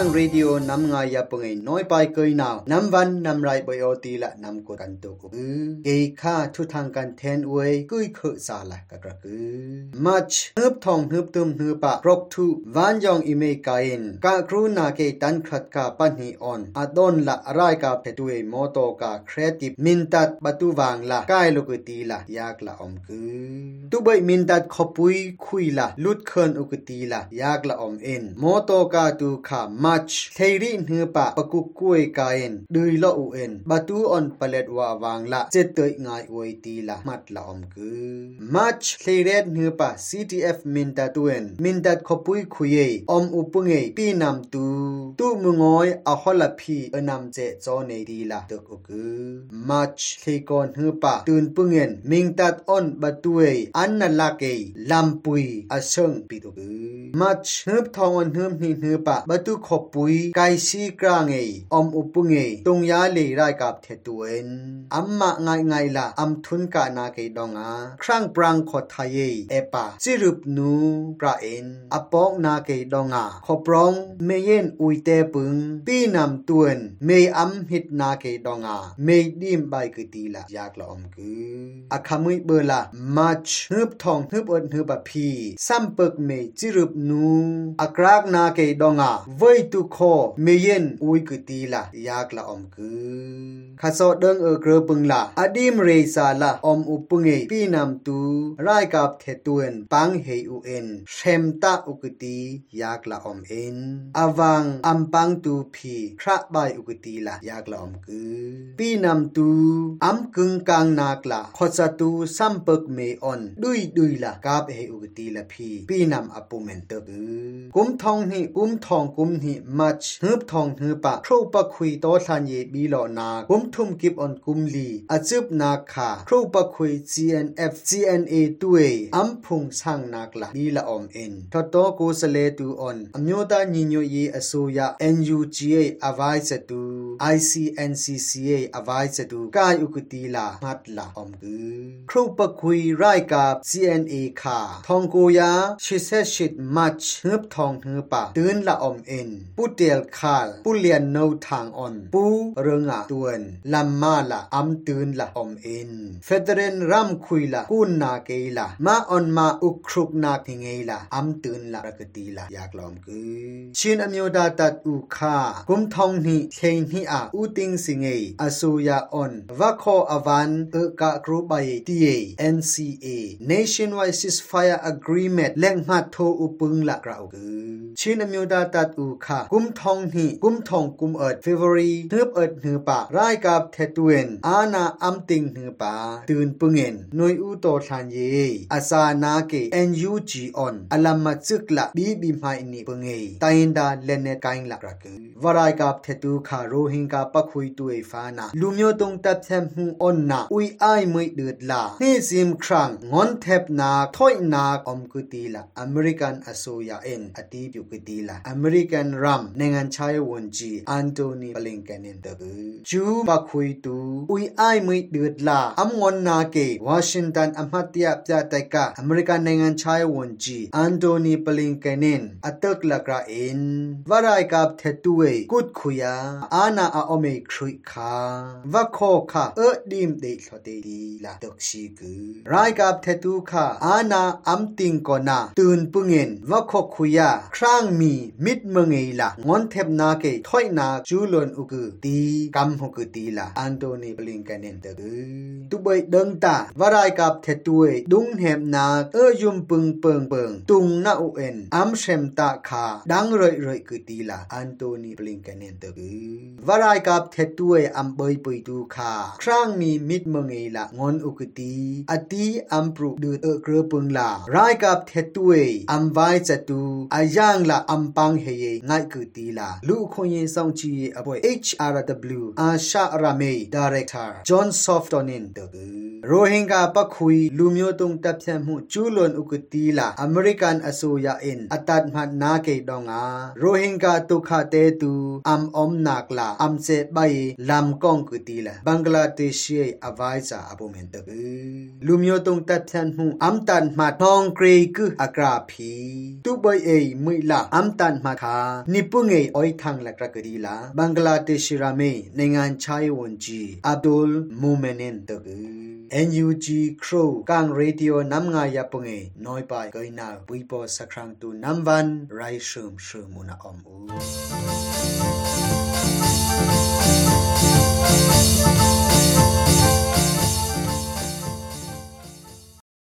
างเรดิโอนำงายาปงไอน้อยไปเกยนาวนำวันนำไรบอยอตีละนำกกันตุกอือเกยค่าทุทางกันแทนอวยกุยเคสาละกะกระกือมัชฮึบทองฮึบตุมฮึบปะรกทุวันยองอิเมกาอินกะครูนาเกตันครัดกาปันฮีออนอดอนละรายกาเพตุเอโมโตกาครีเอทีฟมินตัดบตุวางละกายลูกตีละยากละอมกือตุบยมินตัดขปุยคุยละลุดเคินอุกตีละยากละอมเอ็นโมโตกาตูขามาเอ็นดุยละอูเอ็นบาตูออนปเลดวาวางละเจตยงายอวยตีละมัดละอมกือมัชเทเรดฮือปะ CTF มินตัดตุเอ็นมินตัดขปุยคุยอมอุปงเอปีนำตูตูมุงอยอหละพีอนำเจจอเนดีละตกอุกือมัชเทกอนฮือปะตุนปุงเอ็นมิงตัดออนบาตูเออันนัลลักลัมปุยอาเงปิตุกือมอุบปุยไกซีกรางเออมอุปุงเอตรงยาเลไรกับเทตุเอ็นอัมมะไงไงละอัมทุนกานาเกดองอาครั้งปรังขอทายเอปาซิรุปนูปราเอ็นอปอกนาเกดองอาขอปรองเมเยนอุยเตปึงปีนำตวนเมอัมฮิตนาเกดองอาเมดิมใบกตีละยากละอมกืออะคามุยเบลามัชฮึบทองฮึบอดฮึบพีซัมเปิกเมจิรุปนูอากรากนาเกดองอาไวตุโคเมเยนอุยกตีละยากละอมกือคาโซเดิงเอเกรปึงละอดิมเรซาละอมอุปงเอปีนำตูรายกับเทตวนปังเฮอูเอ็นเชมตาอุกตียากละอมเอ็นอวังอัมปังตูพีคระบายอุกตีละยากละอมกือปีนำตูอัมกึงกังนากละขอสตูซัมเปกเมออนดุยดุยละกาบเฮอุกตีละพีปีนำอปุเมนเตกือกุมทองหิกุมทองกุมหิมัชฮึบทองหือปะโครูปะคุยโตทันเยบีหลอนากุมทุมกิบออนกุมลีอาจึบนาคาโครูปะคุย GNF GNA ตุยอัมพุงสร้างนักละดีละอมเอ็นทอโตโกสเลตูออนอมโยตาญิญโยเยอสุยา NUGA อวายสตู ICNCCA อวายสตูกายอุกตีลามัดละอมกือครูปะคุยไรกับ CNA คาทองโกยาชิเซชิดมัชฮึบทองหือปะตื่นละอมเอ็นปุเตียลคาลปุเลียนโนทางอ่อนปูเริงอะตวนลัมมาละอัมตื่นละอมเอ็นเฟเดเรนรัมคุยละกุนนาเกละมาออนมาอุครุกนาทิงเงละอัมตื่นละรกตีละอยากลอมกือชินอมิโอดาตัดอุคากุมทองนี่เทนี่อาอุติงสิงเงอสุยาออนวะโคอวันเอกะกรูบายทีเอ NCA Nationwide Ceasefire Agreement แลงหัดโทอุปึงละกราวกือชินอมิโอดาตัดอุคากุมทองนี่กุมทองกุมเอิด February ฮึบเอิดหือปะรายกับเทตเวนอานาอัมติงหือปะตื่นปึงเงินนวยอุโตทันเยอาซานาเก NUG on ออนอลัมมาซึกละบีบีไมนี่ปึงเงตายนดาเลเนกายละกรกือวรายกับเทตูคาโรฮิงกาปะคุยตุเอฟานาลูမျိုးตงตัดแทมหูออนนาอุยไอไม่เดือดลานี่ซิมครังงอนเทปนาถอยนาอมกุตีละอเมริกันอโซยาเอ็นอตีบิวกุตีละอเมริกันรัมในงานชายวนจีอันโตนีบลิงกันเนตบือจูปะคุยตูอุยไอไม่เดือดลาอัมงอนนาเกวอชิงตันอมัตยาปยาไตกาอเมริกันในงานชายวนจีอันโตนีบลิงกันเนนอตึกละกราอ็นวารายกับเทตุเอกุดคุยาอานาอาอเมครุยคาวะโคคาเอดิมเดทเตดีลาตกชีกือรายกับเทตุคาอานาอัมตีลางอนเทปนาเกถอยนาจูลอนอุกตีกัมฮกุตีลาอันโตนีบลิงกันเนตกือตุบยดังตาวารายกับเทตุเอดุงเฮมนาเอยุมปึงเปิงเปิงตุงนาอุเอ็นอัมเชมตาคาดังรอยรอยกุตีลาอันโตนีบลิงกันเนตกือวารายกับเทตุเออัมเบยปุยตูคาครั้งมีมิดเมงเอละงอนอุกตีอตีอัมปรุดูเอเกรปึงลารายกับเทตุเออัมไวจตูอายังละอัมปังเฮเยงလိုက်ကူတီလာလူအခွင့်ရေးစောင့်ကြည့်ရေးအဖွဲ့ HRW အာရှရမေဒါရိုက်တာ John Softonin တို့ကရိုဟင်ဂါပခွေလူမျိုးတုံးတပ်ဖြတ်မှုကျူးလွန်ဥကတီလာ American အစိုးရ in အတတ်မှနာကေတော့ငါရိုဟင်ဂါဒုက္ခတဲသူအမ်အုံနာကလာအမ်စေဘိုင်လမ်ကောင်ကူတီလာဘင်္ဂလားဒေ့ရှ်ရဲ့အဝိုင်းစာအပေါ်မြင်တဲ့လူမျိုးတုံးတပ်ဖြတ်မှုအမ်တန်မှထောင်ဂရေကူအကရာဖီသူဘိုင်အေမိလာအမ်တန်မှခါနိပုငေအိုင်ထန်လကရကဒီလာဘင်္ဂလားဒေ့ရှ်ရာမေနိုင်ငံခြားရေးဝန်ကြီးအဗ်ဒุลမူမနင်တကူ NUG Crow Kang Radio Namnga Yapunge Noipai Goina Buipo Sakrang Tu Namvan Raishum Shumuna Omu